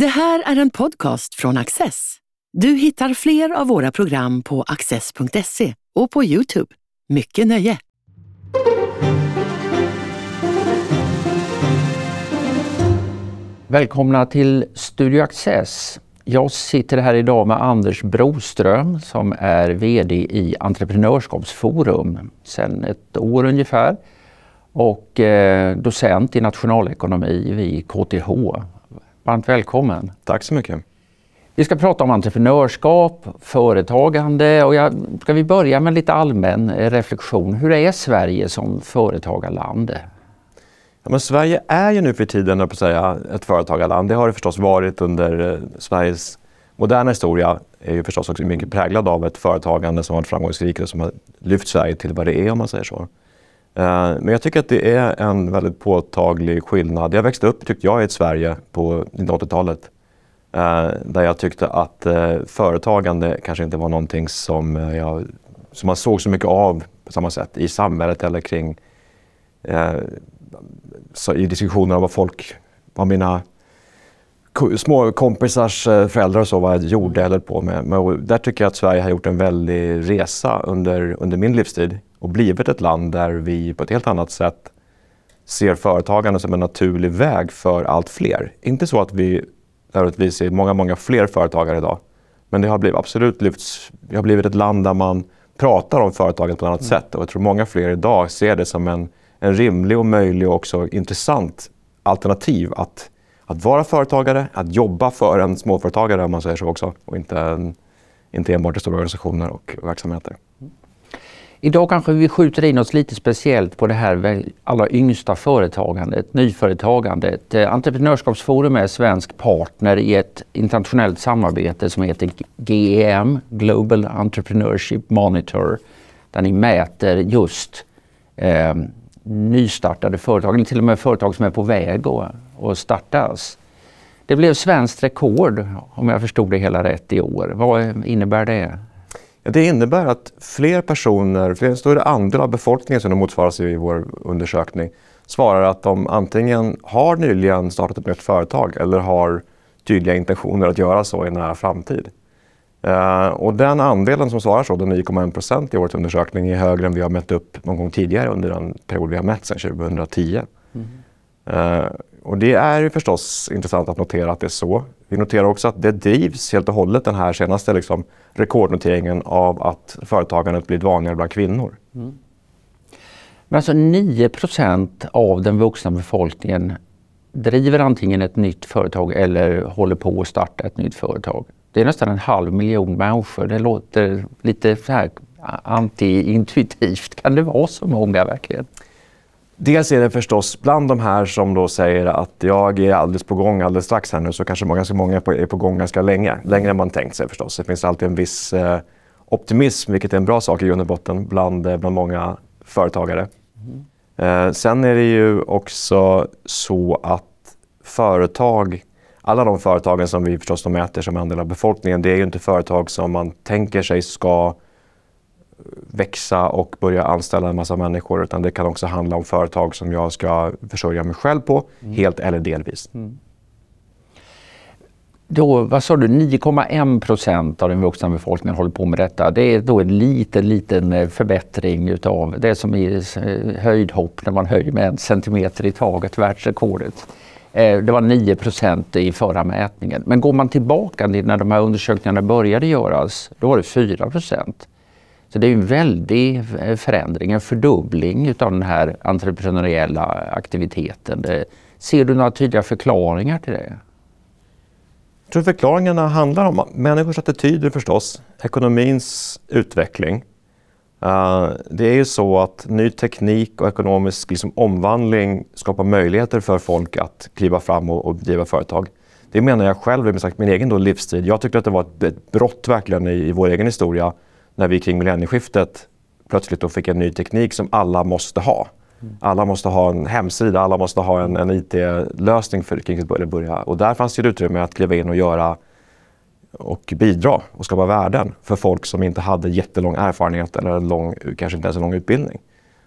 Det här är en podcast från Access. Du hittar fler av våra program på access.se och på Youtube. Mycket nöje! Välkomna till Studio Access. Jag sitter här idag med Anders Broström som är VD i Entreprenörskapsforum sedan ett år ungefär och eh, docent i nationalekonomi vid KTH. Varmt välkommen! Tack så mycket! Vi ska prata om entreprenörskap, företagande och jag, ska vi börja med lite allmän eh, reflektion. Hur är Sverige som företagarland? Ja, men Sverige är ju nu för tiden på säga, ett företagarland. Det har det förstås varit under eh, Sveriges moderna historia. är ju förstås också mycket präglad av ett företagande som varit framgångsrikt och som har lyft Sverige till vad det är om man säger så. Eh, men jag tycker att det är en väldigt påtaglig skillnad. Jag växte upp, tyckte jag, i ett Sverige på 1980-talet eh, där jag tyckte att eh, företagande kanske inte var någonting som, jag, som man såg så mycket av på samma sätt i samhället eller kring i diskussioner om vad folk, vad mina små kompisars föräldrar och så vad jag gjorde eller på med. Men där tycker jag att Sverige har gjort en väldig resa under, under min livstid och blivit ett land där vi på ett helt annat sätt ser företagande som en naturlig väg för allt fler. Inte så att vi vi ser många, många fler företagare idag. Men det har blivit, absolut lyfts, vi har blivit ett land där man pratar om företaget på ett annat mm. sätt. Och jag tror många fler idag ser det som en, en rimlig och möjlig och också intressant alternativ att, att vara företagare, att jobba för en småföretagare om man säger så också. Och inte, en, inte enbart i stora organisationer och verksamheter. Idag kanske vi skjuter in oss lite speciellt på det här allra yngsta företagandet, nyföretagandet. Eh, Entreprenörskapsforum är svensk partner i ett internationellt samarbete som heter GEM, Global Entrepreneurship Monitor, där ni mäter just eh, nystartade företag, eller till och med företag som är på väg att, att startas. Det blev svenskt rekord, om jag förstod det hela rätt, i år. Vad innebär det? Det innebär att fler personer, fler, en större andel av befolkningen som det motsvaras i vår undersökning svarar att de antingen har nyligen startat ett nytt företag eller har tydliga intentioner att göra så i nära framtid. Uh, och den andelen som svarar så, den 9,1 procent i årets undersökning, är högre än vi har mätt upp någon gång tidigare under den period vi har mätt sedan 2010. Mm. Uh, och det är ju förstås intressant att notera att det är så. Vi noterar också att det drivs helt och hållet den här senaste liksom, rekordnoteringen av att företagandet blivit vanligare bland kvinnor. Mm. Men alltså 9% av den vuxna befolkningen driver antingen ett nytt företag eller håller på att starta ett nytt företag. Det är nästan en halv miljon människor. Det låter lite antiintuitivt. anti-intuitivt. Kan det vara så många verkligen? Dels är det förstås bland de här som då säger att jag är alldeles på gång alldeles strax här nu så kanske ganska många är på gång ganska länge. Längre än man tänkt sig förstås. Det finns alltid en viss eh, optimism, vilket är en bra sak i grund och botten bland, eh, bland många företagare. Mm. Eh, sen är det ju också så att företag, alla de företagen som vi förstås mäter som andel av befolkningen, det är ju inte företag som man tänker sig ska växa och börja anställa en massa människor utan det kan också handla om företag som jag ska försörja mig själv på, mm. helt eller delvis. Mm. Då, vad sa du, 9,1 procent av den vuxna befolkningen håller på med detta. Det är då en liten, liten eh, förbättring utav det som är eh, höjdhopp när man höjer med en centimeter i taget, världsrekordet. Eh, det var 9 procent i förra mätningen. Men går man tillbaka till när de här undersökningarna började göras, då var det 4 procent. Så det är en väldig förändring, en fördubbling av den här entreprenöriella aktiviteten. Ser du några tydliga förklaringar till det? Jag tror förklaringarna handlar om människors attityder förstås, ekonomins utveckling. Uh, det är ju så att ny teknik och ekonomisk liksom, omvandling skapar möjligheter för folk att kliva fram och, och driva företag. Det menar jag själv i min egen då livstid. Jag tyckte att det var ett, ett brott verkligen i, i vår egen historia när vi kring millennieskiftet plötsligt då fick en ny teknik som alla måste ha. Alla måste ha en hemsida, alla måste ha en, en IT-lösning för kring sitt börja. Och där fanns det ett utrymme att kliva in och göra och bidra och skapa värden för folk som inte hade jättelång erfarenhet eller lång, kanske inte ens en lång utbildning.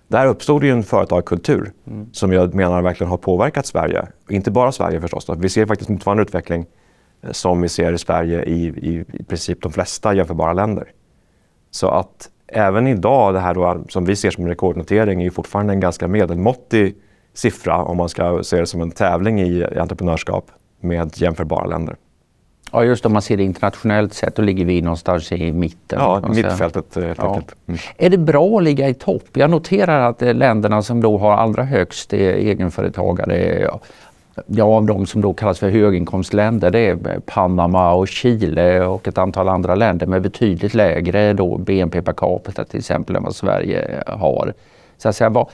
Där uppstod ju en företagskultur mm. som jag menar verkligen har påverkat Sverige. Inte bara Sverige förstås. Då. Vi ser faktiskt motsvarande utveckling eh, som vi ser i Sverige i, i, i princip de flesta jämförbara länder. Så att även idag, det här då, som vi ser som rekordnotering, är fortfarande en ganska medelmåttig siffra om man ska se det som en tävling i, i entreprenörskap med jämförbara länder. Ja, just om man ser det internationellt sett, då ligger vi någonstans i mitten. Ja, mittfältet helt ja. enkelt. Mm. Är det bra att ligga i topp? Jag noterar att länderna som då har allra högst egenföretagare Ja, av de som då kallas för höginkomstländer det är Panama och Chile och ett antal andra länder med betydligt lägre då BNP per capita till exempel än vad Sverige har. Så att säga, vad,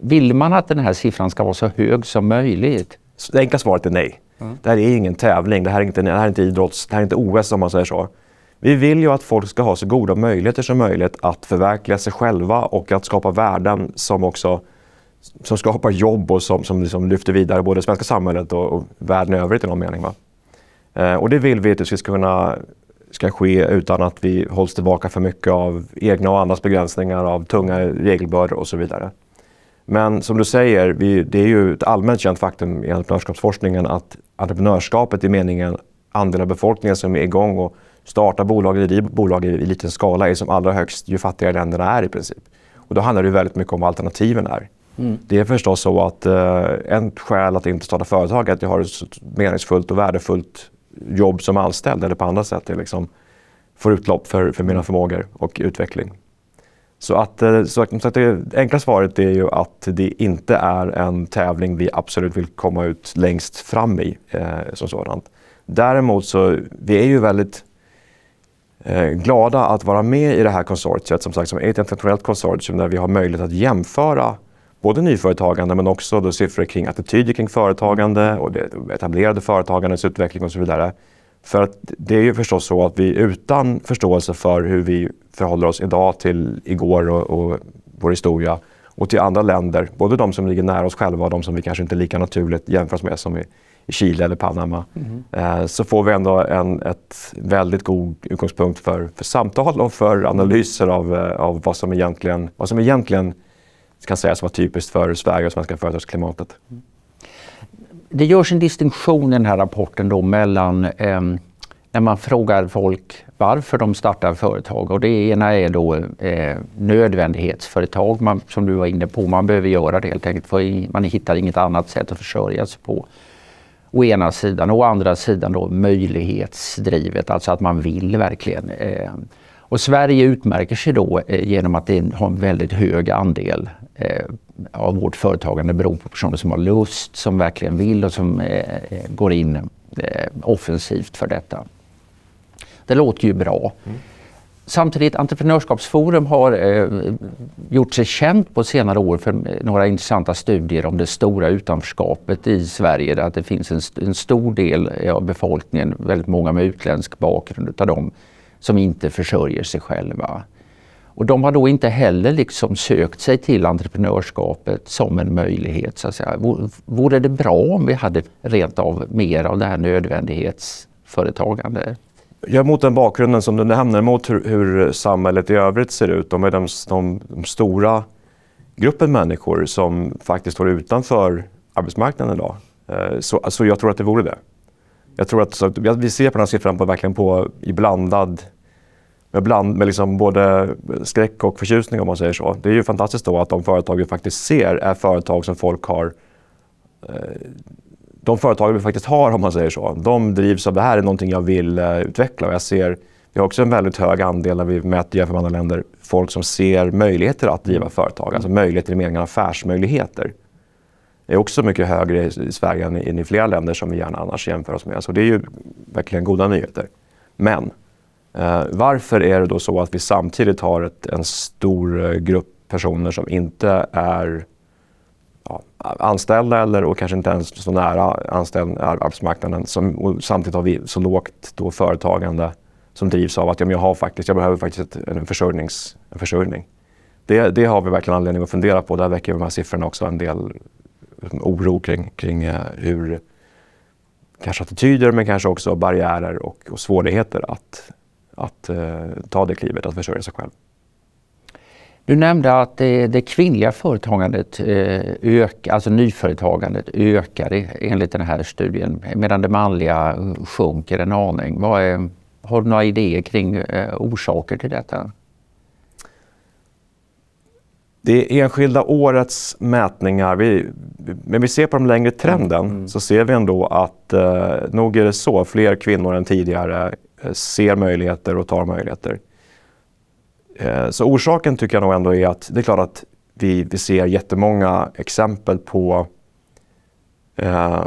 vill man att den här siffran ska vara så hög som möjligt? Det enkla svaret är nej. Mm. Det här är ingen tävling, det här är inte, det här är inte idrotts, det här är inte OS om man säger så. Vi vill ju att folk ska ha så goda möjligheter som möjligt att förverkliga sig själva och att skapa värden som också som skapar jobb och som, som liksom lyfter vidare både det svenska samhället och, och världen i övrigt i någon mening. Va? Eh, och det vill vi att det ska kunna ska ske utan att vi hålls tillbaka för mycket av egna och andras begränsningar, av tunga regelbördor och så vidare. Men som du säger, vi, det är ju ett allmänt känt faktum i entreprenörskapsforskningen att entreprenörskapet i meningen andel av befolkningen som är igång och startar bolag eller driver bolag i, i liten skala är som allra högst ju fattigare länderna är i princip. Och då handlar det väldigt mycket om vad alternativen är. Mm. Det är förstås så att eh, en skäl att inte starta företag är att jag har ett meningsfullt och värdefullt jobb som anställd eller på andra sätt jag liksom får utlopp för, för mina förmågor och utveckling. Så, att, eh, så, så att det enkla svaret är ju att det inte är en tävling vi absolut vill komma ut längst fram i eh, som sådant. Däremot så vi är ju väldigt eh, glada att vara med i det här konsortiet som sagt som är ett internationellt konsortium där vi har möjlighet att jämföra både nyföretagande men också då siffror kring attityder kring företagande och det etablerade företagandets utveckling och så vidare. För att det är ju förstås så att vi utan förståelse för hur vi förhåller oss idag till igår och, och vår historia och till andra länder, både de som ligger nära oss själva och de som vi kanske inte lika naturligt jämförs med som i, i Chile eller Panama, mm. eh, så får vi ändå en ett väldigt god utgångspunkt för, för samtal och för analyser av, eh, av vad som egentligen, vad som egentligen kan sägas vara typiskt för Sverige och svenska företagsklimatet. Det görs en distinktion i den här rapporten då mellan eh, när man frågar folk varför de startar företag och det ena är då eh, nödvändighetsföretag man, som du var inne på. Man behöver göra det helt enkelt för man hittar inget annat sätt att försörja sig på. Å ena sidan och å andra sidan då möjlighetsdrivet, alltså att man vill verkligen. Eh, och Sverige utmärker sig då eh, genom att det har en väldigt hög andel av vårt företagande beror på personer som har lust, som verkligen vill och som eh, går in eh, offensivt för detta. Det låter ju bra. Mm. Samtidigt Entreprenörskapsforum har eh, gjort sig känt på senare år för några intressanta studier om det stora utanförskapet i Sverige. Där att det finns en, en stor del av befolkningen, väldigt många med utländsk bakgrund utav dem, som inte försörjer sig själva. Och de har då inte heller liksom sökt sig till entreprenörskapet som en möjlighet. Så att säga. Vore det bra om vi hade rent av mer av det här nödvändighetsföretagande? Ja, mot den bakgrunden som du nämner, mot hur, hur samhället i övrigt ser ut. De är de, de, de stora gruppen människor som faktiskt står utanför arbetsmarknaden idag. Eh, så, så jag tror att det vore det. Jag tror att så, vi ser på den här siffran på, verkligen på, i blandad med, bland, med liksom både skräck och förtjusning om man säger så. Det är ju fantastiskt då att de företag vi faktiskt ser är företag som folk har eh, de företag vi faktiskt har, om man säger så, de drivs av det här är någonting jag vill eh, utveckla. Och jag ser, vi har också en väldigt hög andel när vi mäter jämfört med andra länder, folk som ser möjligheter att driva företag. Alltså möjligheter i meningen affärsmöjligheter. Det är också mycket högre i Sverige än i, än i flera länder som vi gärna annars jämför oss med. Så det är ju verkligen goda nyheter. Men Eh, varför är det då så att vi samtidigt har ett, en stor eh, grupp personer som inte är ja, anställda eller och kanske inte ens så nära anställd, arbetsmarknaden. Som, och samtidigt har vi så lågt då företagande som drivs av att ja, jag, har faktiskt, jag behöver faktiskt ett, en, försörjnings, en försörjning. Det, det, har vi verkligen anledning att fundera på. Där väcker de här siffrorna också en del liksom, oro kring, kring eh, hur kanske attityder men kanske också barriärer och, och svårigheter att att eh, ta det klivet att försörja sig själv. Du nämnde att det, det kvinnliga företagandet eh, ökar, alltså nyföretagandet ökar enligt den här studien medan det manliga sjunker en aning. Vad är, har du några idéer kring eh, orsaker till detta? Det enskilda årets mätningar, vi, men vi ser på den längre trenden mm. så ser vi ändå att eh, nog är det så, fler kvinnor än tidigare eh, Eh, ser möjligheter och tar möjligheter. Eh, så orsaken tycker jag nog ändå är att det är klart att vi, vi ser jättemånga exempel på eh,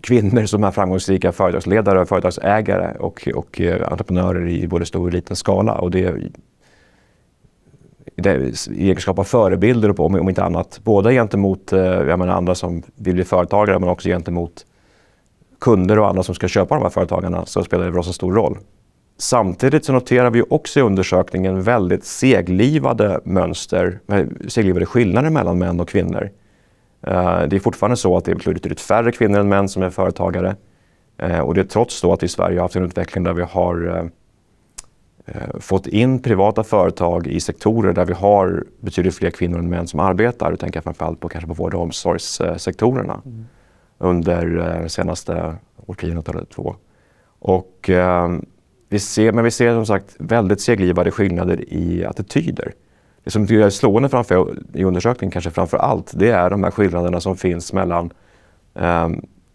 kvinnor som är framgångsrika företagsledare, företagsägare och, och eh, entreprenörer i både stor och liten skala. Och det, det, I egenskap av förebilder, om, om inte annat. Både gentemot eh, jag menar, andra som vill bli företagare men också gentemot kunder och andra som ska köpa de här företagarna så spelar det så stor roll. Samtidigt så noterar vi också i undersökningen väldigt seglivade mönster, eh, seglivade skillnader mellan män och kvinnor. Eh, det är fortfarande så att det är betydligt färre kvinnor än män som är företagare. Eh, och det är trots då att vi i Sverige har haft en utveckling där vi har fått in privata företag i sektorer där vi har betydligt fler kvinnor än män som arbetar. Då tänker jag framförallt på, kanske på vård och omsorgssektorerna mm under det senaste årtiondet eller två. Och, vi ser, men vi ser som sagt väldigt seglivade skillnader i attityder. Det som är slående framför, i undersökningen kanske framför allt, det är de här skillnaderna som finns mellan eh,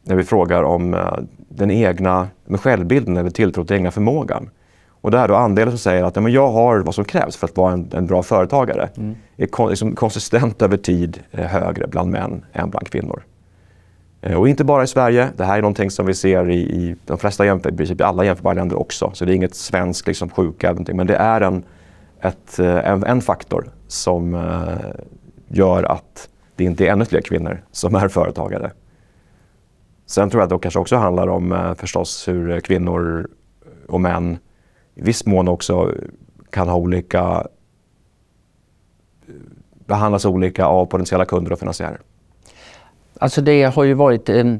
när vi frågar om eh, den egna med självbilden eller tilltro till egna förmågan. Och det är då andelen som säger att ja, men jag har vad som krävs för att vara en, en bra företagare. Mm. är kon, liksom konsistent över tid eh, högre bland män än bland kvinnor. Eh, och inte bara i Sverige. Det här är någonting som vi ser i, i de flesta jämför, alla jämförbara länder också. Så det är inget svenskt liksom, sjuka, men det är en, ett, eh, en, en faktor som eh, gör att det inte är ännu fler kvinnor som är företagare. Sen tror jag att det kanske också handlar om förstås hur kvinnor och män i viss mån också kan ha olika behandlas olika av potentiella kunder och finansiärer. Alltså det har ju varit eh,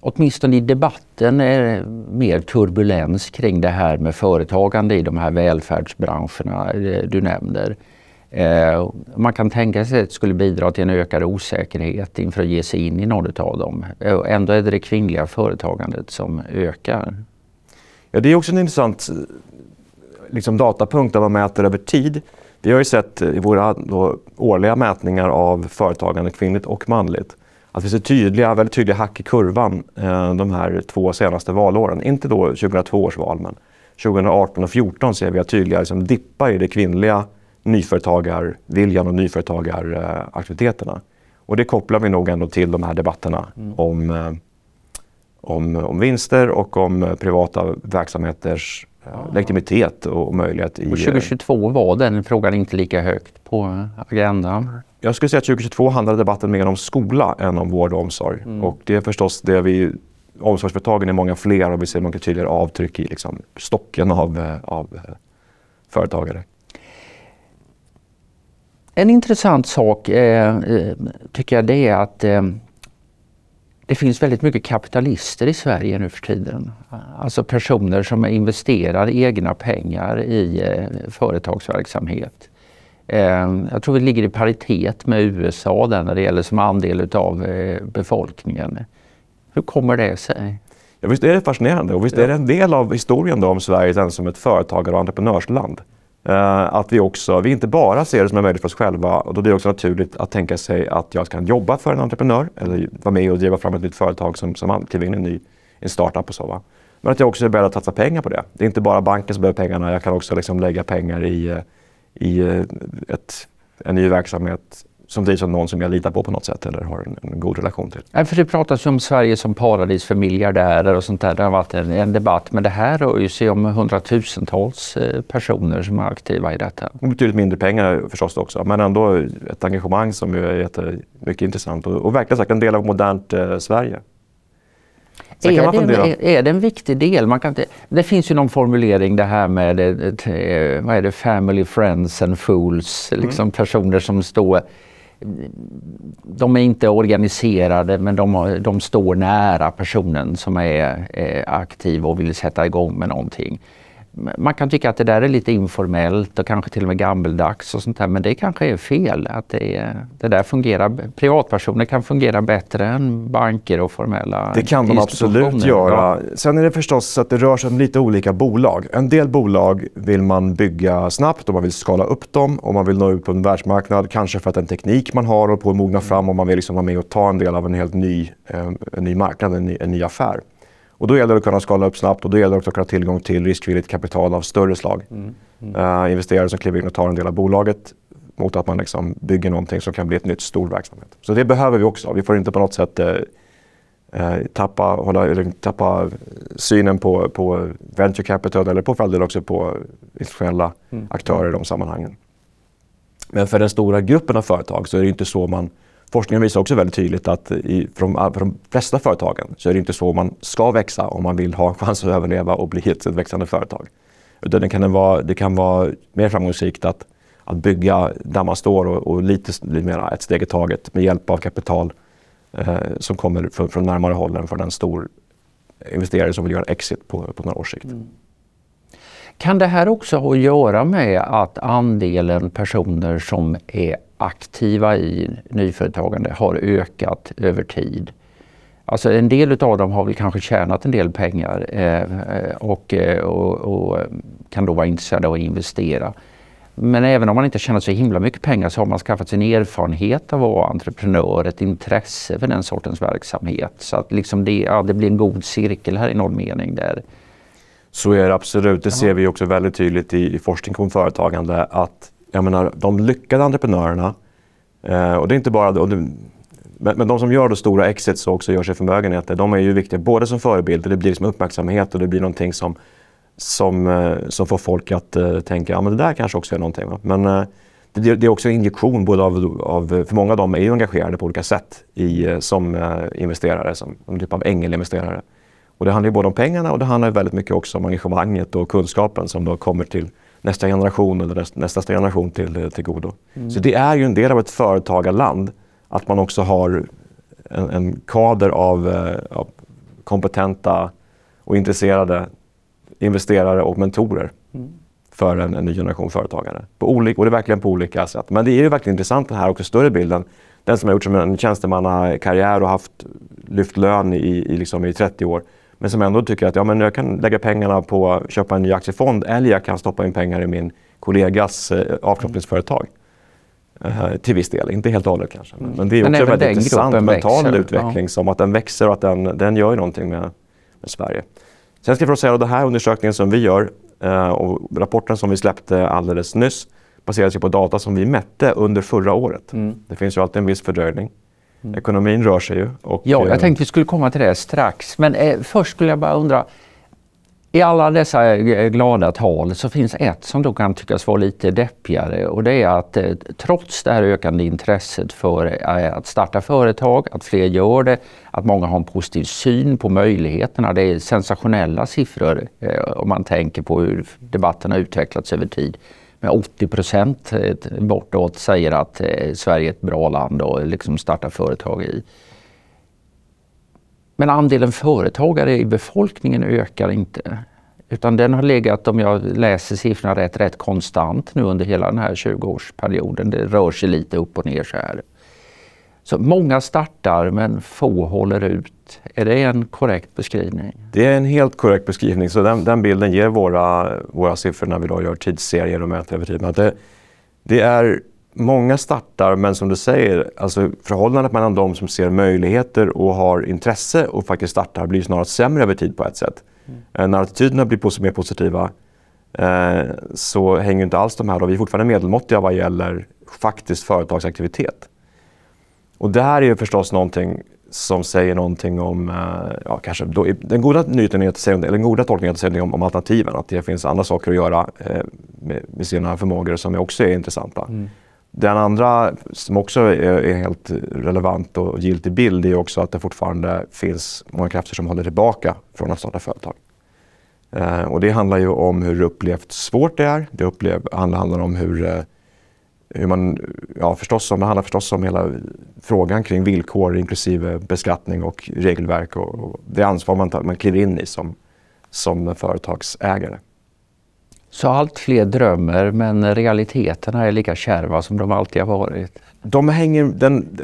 åtminstone i debatten, eh, mer turbulens kring det här med företagande i de här välfärdsbranscherna eh, du nämner. Eh, man kan tänka sig att det skulle bidra till en ökad osäkerhet inför att ge sig in i något av dem. Eh, ändå är det det kvinnliga företagandet som ökar. Ja, det är också en intressant liksom, datapunkt där man mäter över tid. Vi har ju sett i våra då, årliga mätningar av företagande kvinnligt och manligt att vi ser tydliga, väldigt tydliga hack i kurvan eh, de här två senaste valåren. Inte då 2002 års val, men 2018 och 2014 ser vi tydliga liksom, dippar i det kvinnliga nyföretagarviljan och nyföretagaraktiviteterna. Och det kopplar vi nog ändå till de här debatterna mm. om, eh, om, om vinster och om privata verksamheters eh, legitimitet och möjlighet. I, och 2022 var den frågan inte lika högt på agendan. Jag skulle säga att 2022 handlade debatten mer om skola än om vård och omsorg. Mm. Och det är förstås det vi Omsorgsföretagen är många fler och vi ser mycket tydligare avtryck i liksom, stocken av, eh, av eh, företagare. En intressant sak eh, tycker jag det är att eh, det finns väldigt mycket kapitalister i Sverige nu för tiden. Alltså personer som investerar egna pengar i eh, företagsverksamhet. Eh, jag tror vi ligger i paritet med USA där när det gäller som andel av eh, befolkningen. Hur kommer det sig? Ja, visst är det fascinerande och visst är det en del av historien då om Sverige som ett företagar och entreprenörsland. Eh, att vi också, vi inte bara ser det som en möjlighet för oss själva och då blir det också naturligt att tänka sig att jag kan jobba för en entreprenör eller vara med och driva fram ett nytt företag som, som kliver in i en ny en startup och så. Va? Men att jag också är beredd att satsa pengar på det. Det är inte bara banken som behöver pengarna, jag kan också liksom lägga pengar i eh, i eh, ett, en ny verksamhet som drivs av någon som jag litar på på något sätt eller har en, en god relation till. Ja, för det pratas om Sverige som paradis för miljardärer och sånt där. Det har varit en, en debatt. Men det här rör ju sig om hundratusentals eh, personer som är aktiva i detta. Och betydligt mindre pengar förstås också. Men ändå ett engagemang som är mycket intressant och, och verkligen sagt en del av modernt eh, Sverige. Är det, en, är det en viktig del? Man kan inte, det finns ju någon formulering det här med det, eh, vad är det, family, friends and fools. Mm. Liksom personer som står de är inte organiserade men de, de står nära personen som är, är aktiv och vill sätta igång med någonting. Man kan tycka att det där är lite informellt och kanske till och med gammeldags och sånt där. Men det kanske är fel. Att det, det där fungerar. Privatpersoner kan fungera bättre än banker och formella Det kan de absolut göra. Ja. Sen är det förstås så att det rör sig om lite olika bolag. En del bolag vill man bygga snabbt och man vill skala upp dem och man vill nå ut på en världsmarknad. Kanske för att den teknik man har och på att mogna fram och man vill liksom vara med och ta en del av en helt ny, eh, en ny marknad, en ny, en ny affär. Och då gäller det att kunna skala upp snabbt och då gäller det också att kunna ha tillgång till riskvilligt kapital av större slag. Mm. Mm. Uh, investerare som kliver in och tar en del av bolaget mot att man liksom bygger någonting som kan bli ett nytt stor verksamhet. Så det behöver vi också. Vi får inte på något sätt uh, uh, tappa, hålla, eller, tappa synen på, på venture capital eller på för också på institutionella mm. aktörer i de sammanhangen. Men för den stora gruppen av företag så är det inte så man Forskningen visar också väldigt tydligt att i, för, de, för de flesta företagen så är det inte så man ska växa om man vill ha en chans att överleva och bli ett, växande företag. Utan det kan vara, det kan vara mer framgångsrikt att, att bygga där man står och, och lite, lite mer ett steg i taget med hjälp av kapital eh, som kommer från, från närmare håll än från en stor investerare som vill göra exit på, på några års sikt. Mm. Kan det här också ha att göra med att andelen personer som är aktiva i nyföretagande har ökat över tid. Alltså en del av dem har väl kanske tjänat en del pengar eh, och, eh, och, och, kan då vara intresserade av att investera. Men även om man inte tjänat så himla mycket pengar så har man skaffat sin erfarenhet av att vara entreprenör, ett intresse för den sortens verksamhet. Så att liksom det, ja, det blir en god cirkel här i någon mening. där. Så är det absolut. Det ser vi också väldigt tydligt i, i forskning om företagande att jag menar, de lyckade entreprenörerna, eh, och det är inte bara och det, men, men, de som gör då stora exits och också gör sig förmögenheter, de är ju viktiga både som förebilder, det blir liksom uppmärksamhet och det blir någonting som, som, eh, som får folk att eh, tänka, ja men det där kanske också är någonting. Va? Men eh, det, det, är också en injektion, både av, av, för många av dem är ju engagerade på olika sätt i, eh, som eh, investerare, som en typ av ängelinvesterare. Och det handlar ju både om pengarna och det handlar väldigt mycket också om engagemanget och kunskapen som då kommer till nästa generation eller nästa generation till, till godo. Mm. Så det är ju en del av ett företagarland att man också har en, en kader av, eh, av, kompetenta och intresserade investerare och mentorer mm. för en, en, ny generation företagare. På olika, och det är verkligen på olika sätt. Men det är ju verkligen intressant den här också större bilden. Den som har gjort som en tjänstemannakarriär och haft lyft lön i, i, liksom i 30 år men som ändå tycker att ja, men jag kan lägga pengarna på att köpa en ny aktiefond eller jag kan stoppa in pengar i min kollegas eh, avknoppningsföretag. Uh, till viss del, inte helt och hållet kanske. Men, men det är också en väldigt intressant mental växer. utveckling ja. som att den växer och att den, den gör någonting med, med Sverige. Sen ska jag säga att den här undersökningen som vi gör uh, och rapporten som vi släppte alldeles nyss baserar sig på data som vi mätte under förra året. Mm. Det finns ju alltid en viss fördröjning. Mm. Ekonomin rör sig ju. Och, ja, jag eh, tänkte vi skulle komma till det strax. Men eh, först skulle jag bara undra. I alla dessa eh, glada tal så finns ett som då kan tyckas vara lite deppigare och det är att eh, trots det här ökande intresset för eh, att starta företag, att fler gör det, att många har en positiv syn på möjligheterna. Det är sensationella siffror eh, om man tänker på hur debatten har utvecklats över tid 80 procent eh, bortåt säger att eh, Sverige är ett bra land att eh, liksom starta företag i. Men andelen företagare i befolkningen ökar inte. Utan den har legat, om jag läser siffrorna rätt, rätt konstant nu under hela den här 20-årsperioden. Det rör sig lite upp och ner så här. Så många startar men få håller ut. Är det en korrekt beskrivning? Det är en helt korrekt beskrivning. Så den, den bilden ger våra, våra siffror när vi då gör tidsserier och mäter över tid. Det, det är många startar men som du säger, alltså förhållandet mellan de som ser möjligheter och har intresse och faktiskt startar blir snarare sämre över tid på ett sätt. Mm. När attityderna blir mer positiva eh, så hänger inte alls de här, då, vi är fortfarande medelmåttiga vad gäller faktisk företagsaktivitet. Och det här är ju förstås någonting som säger någonting om, eh, ja kanske, då, den goda nyheten är att säga, eller den goda tolkningen är att säga om, om alternativen, att det finns andra saker att göra eh, med, med, sina förmågor som också är intressanta. Mm. Den andra som också är, är, helt relevant och giltig bild är också att det fortfarande finns många krafter som håller tillbaka från att starta företag. Eh, och det handlar ju om hur upplevt svårt det är. Det upplev, handlar, handlar om hur eh, hur man, ja förstås om, det handlar förstås om hela frågan kring villkor inklusive beskattning och regelverk och, och det ansvar man, tar, man kliver in i som, som företagsägare. Så allt fler drömmer men realiteterna är lika kärva som de alltid har varit? De hänger, den,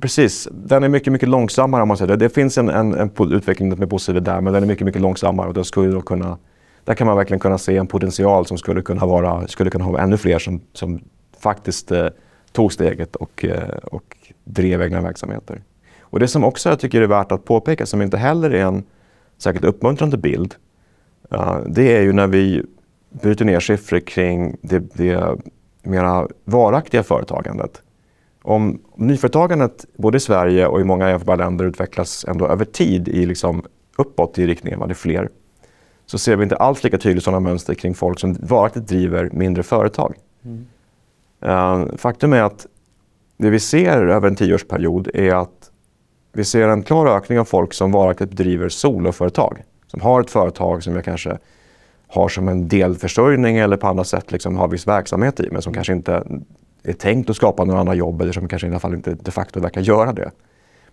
precis, den är mycket, mycket långsammare om man säger det. Det finns en, en, en utveckling är positiv där men den är mycket, mycket långsammare och den skulle då kunna, där kan man verkligen kunna se en potential som skulle kunna vara, skulle kunna ha ännu fler som, som faktiskt eh, tog steget och, eh, och drev egna verksamheter. Och det som också jag tycker är värt att påpeka, som inte heller är en särskilt uppmuntrande bild, uh, det är ju när vi bryter ner siffror kring det, det mera varaktiga företagandet. Om nyföretagandet både i Sverige och i många jämförbara länder utvecklas ändå över tid i liksom uppåt i riktningen, det är fler, så ser vi inte alls lika tydligt sådana mönster kring folk som varaktigt driver mindre företag. Mm. Eh, faktum är att det vi ser över en tioårsperiod är att vi ser en klar ökning av folk som varaktigt driver soloföretag. Som har ett företag som jag kanske har som en delförsörjning eller på andra sätt liksom har viss verksamhet i men som kanske inte är tänkt att skapa några andra jobb eller som kanske i alla fall inte de facto verkar göra det.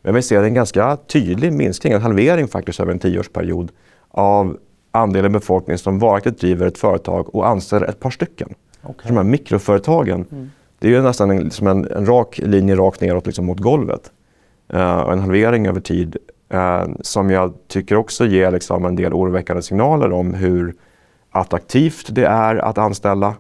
Men vi ser en ganska tydlig minskning, en halvering faktiskt över en tioårsperiod av andelen befolkning som varaktigt driver ett företag och anställer ett par stycken. Okay. De här mikroföretagen, mm. det är ju nästan en, liksom en, en, rak linje rakt neråt liksom mot golvet. Uh, och en halvering över tid uh, som jag tycker också ger liksom en del oroväckande signaler om hur attraktivt det är att anställa,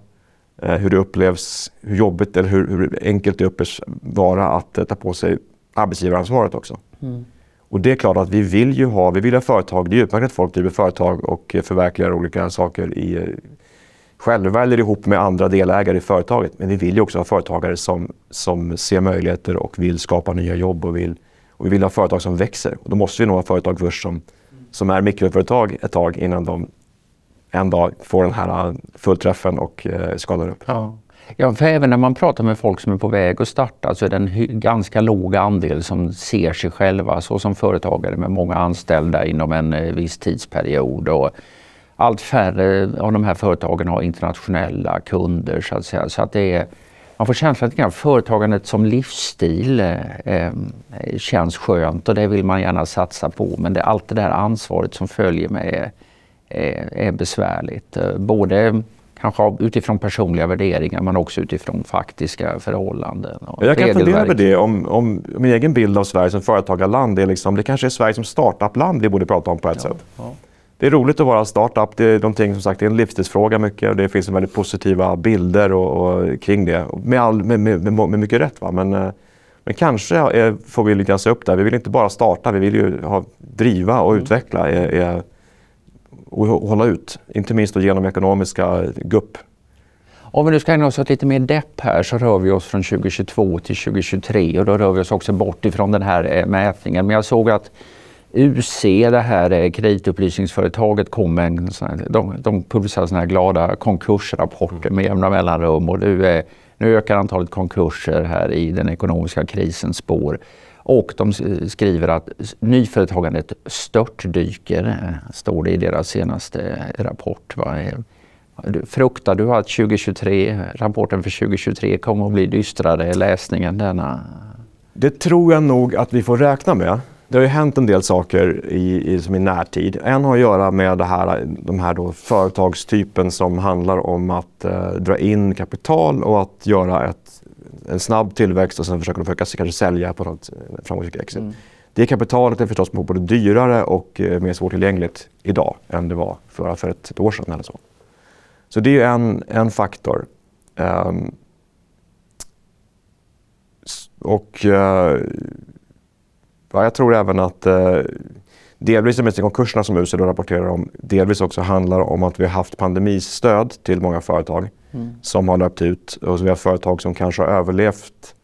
uh, hur det upplevs, hur jobbigt eller hur, hur enkelt det upplevs vara att ta på sig arbetsgivaransvaret också. Mm. Och det är klart att vi vill ju ha, vi vill ha företag, det är utmärkt att folk driver företag och förverkligar olika saker i själva eller ihop med andra delägare i företaget. Men vi vill ju också ha företagare som, som ser möjligheter och vill skapa nya jobb och, vill, och vi vill ha företag som växer. Och då måste vi nog ha företag först som, som är mikroföretag ett tag innan de en dag får den här äh, fullträffen och äh, eh, skalar upp. Ja. Ja, för även när man pratar med folk som är på väg att starta så är det en ganska låg andel som ser sig själva så som företagare med många anställda inom en eh, viss tidsperiod. Och allt färre av de här företagen har internationella kunder så att säga. Så att det är, man får känslan att företagandet som livsstil eh, eh, känns skönt och det vill man gärna satsa på. Men det, allt det där ansvaret som följer med är, är, är besvärligt. Eh, både kanske utifrån personliga värderingar men också utifrån faktiska förhållanden. jag kan fundera över det, om, om, min egen bild av Sverige som företagarland, är liksom, det kanske är Sverige som startup-land vi borde prata om på ett ja, sätt. Ja det är roligt att vara startup. Det är någonting som sagt, det är en livstidsfråga mycket och det finns väldigt positiva bilder och, och kring det. Med, all, med, med, med, mycket rätt. Va? Men, eh, men kanske är, får vi lite se upp där. Vi vill inte bara starta, vi vill ju ha, driva och mm. utveckla är, är, och hålla ut. Inte minst genom ekonomiska gupp. Om vi nu ska ägna oss åt lite mer depp här så rör vi oss från 2022 till 2023 och då rör vi oss också bort ifrån den här eh, mätningen. Men jag såg att UC, det här eh, kreditupplysningsföretaget, kom med en sån här, de, de publicerar såna här glada konkursrapporter med jämna mellanrum. Och nu, är, nu ökar antalet konkurser här i den ekonomiska krisens spår. Och de skriver att nyföretagandet störtdyker, eh, står det i deras senaste rapport. Va? Fruktar du att 2023, rapporten för 2023 kommer att bli dystrare läsning än denna? Det tror jag nog att vi får räkna med. Det har ju hänt en del saker i, i, som i närtid. En har att göra med det här, de här då företagstypen som handlar om att eh, dra in kapital och att göra ett, en snabb tillväxt och sen försöka, försöka kanske sälja på något eh, framgångsrikt exit. Mm. Det kapitalet är förstås både dyrare och eh, mer svårtillgängligt idag än det var för, för ett, ett år sedan eller så. Så det är en, en faktor. Um, och Ja, jag tror även att eh, delvis de konkurserna som UC rapporterar om, delvis också handlar om att vi har haft pandemistöd till många företag mm. som har löpt ut och vi har företag som kanske har överlevt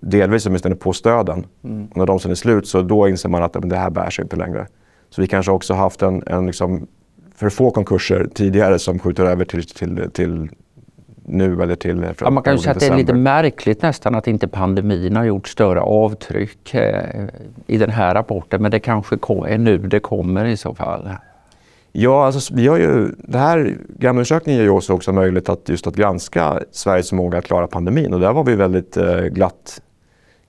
delvis åtminstone på stöden. Mm. Och när de sen är slut så då inser man att det här bär sig inte längre. Så vi kanske också haft en, en liksom, för få konkurser tidigare som skjuter över till, till, till nu eller till ja, Man kan säga att det är lite märkligt nästan att inte pandemin har gjort större avtryck eh, i den här rapporten. Men det kanske är nu det kommer i så fall. Ja, alltså, vi har ju, det här Gammaundersökningen ger oss också möjlighet att just att granska Sveriges förmåga att klara pandemin och där var vi väldigt eh, glatt,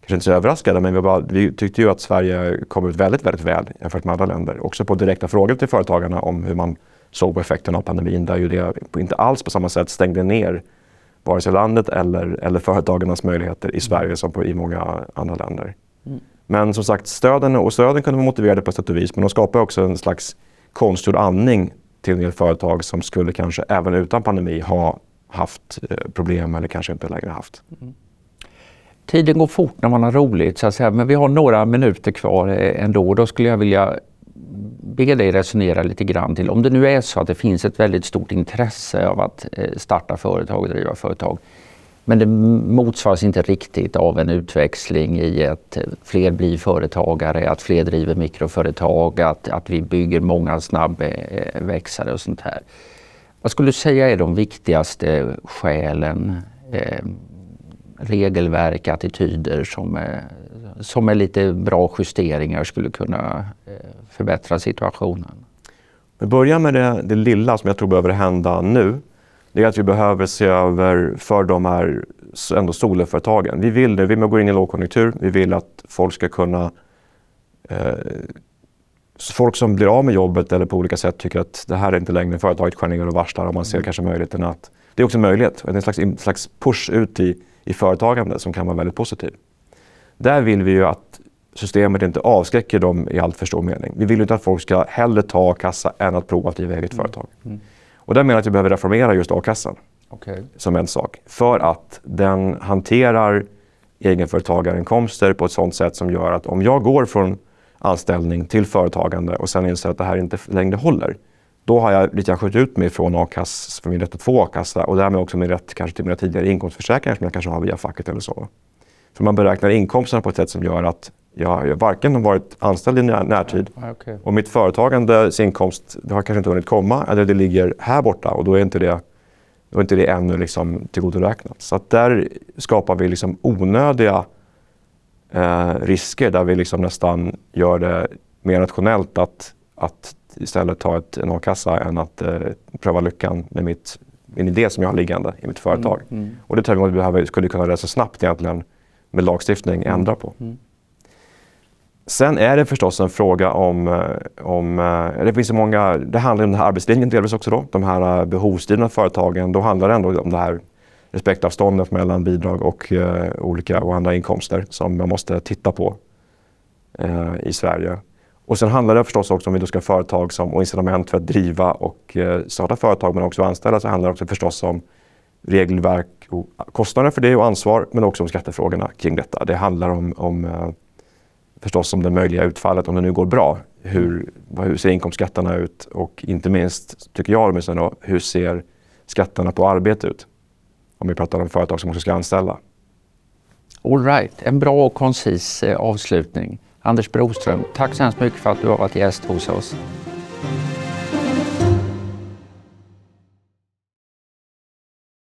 kanske inte så överraskade, men vi, bara, vi, tyckte ju att Sverige kom ut väldigt, väldigt väl jämfört med andra länder. Också på direkta frågor till företagarna om hur man såg på effekten av pandemin där ju det inte alls på samma sätt stängde ner vare sig landet eller, eller företagens möjligheter i Sverige som på, i många andra länder. Mm. Men som sagt, stöden, och stöden kunde vara motiverade på sätt och vis men de skapar också en slags konstgjord andning till en del företag som skulle kanske även utan pandemi ha haft eh, problem eller kanske inte längre haft. Mm. Tiden går fort när man har roligt så att säga, men vi har några minuter kvar eh, ändå. Då skulle jag vilja be dig resonera lite grann till, om det nu är så att det finns ett väldigt stort intresse av att eh, starta företag och driva företag, men det motsvaras inte riktigt av en utväxling i att eh, fler blir företagare, att fler driver mikroföretag, att, att vi bygger många snabbväxare eh, och sånt här. Vad skulle du säga är de viktigaste skälen, eh, regelverk, attityder som, som är lite bra justeringar skulle kunna eh, förbättra situationen? Vi börjar med det, det lilla som jag tror behöver hända nu. Det är att vi behöver se över för de här ändå soloföretagen. Vi vill det, vi går in i lågkonjunktur. Vi vill att folk ska kunna eh, folk som blir av med jobbet eller på olika sätt tycker att det här är inte längre företaget skär ner och varslar och man ser mm. kanske möjligheten att det är också en möjlighet, en slags, en slags push ut i, i företagande som kan vara väldigt positiv. Där vill vi ju att systemet inte avskräcker dem i allt för stor mening. Vi vill ju inte att folk ska hellre ta a-kassa än att prova att driva eget mm. företag. Mm. Och där menar jag att vi behöver reformera just a-kassan okay. som en sak. För att den hanterar egenföretagarinkomster på ett sådant sätt som gör att om jag går från anställning till företagande och sen inser att det här inte längre håller. Då har jag lite skjutit ut mig från för min rätt att få a-kassa och därmed också min rätt kanske till mina tidigare inkomstförsäkringar som jag kanske har via facket eller så. För man beräknar inkomsterna på ett sätt som gör att jag varken har varit anställd i närtid okay. och mitt företagandes inkomst det har kanske inte hunnit komma eller det ligger här borta och då är inte det, då är inte det ännu liksom tillgodoräknat. Så att där skapar vi liksom onödiga eh, risker där vi liksom nästan gör det mer rationellt att, att istället ta ett, en a-kassa än att eh, pröva lyckan med mitt, min idé som jag har liggande i mitt företag. Mm, mm. Och det tror jag vi behöver, skulle kunna så snabbt egentligen med lagstiftning mm, ändra på. Mm. Sen är det förstås en fråga om, eh, om eh, det finns så många, det handlar om den här arbetslinjen delvis också då, de här eh, behovsdrivna företagen, då handlar det ändå om det här respektavståndet mellan bidrag och eh, olika och andra inkomster som man måste titta på eh, i Sverige. Och sen handlar det förstås också om vi då ska ha företag som, och incitament för att driva och eh, starta företag men också anställa så handlar det också förstås om regelverk och kostnader för det och ansvar men också om skattefrågorna kring detta. Det handlar om, om eh, förstås om det möjliga utfallet om det nu går bra. Hur, hur ser inkomstskatterna ut och inte minst, tycker jag åtminstone, hur ser skatterna på arbete ut? om vi pratar om företag som också ska anställa. All right, en bra och koncis eh, avslutning. Anders Broström, tack så hemskt mycket för att du har varit gäst hos oss.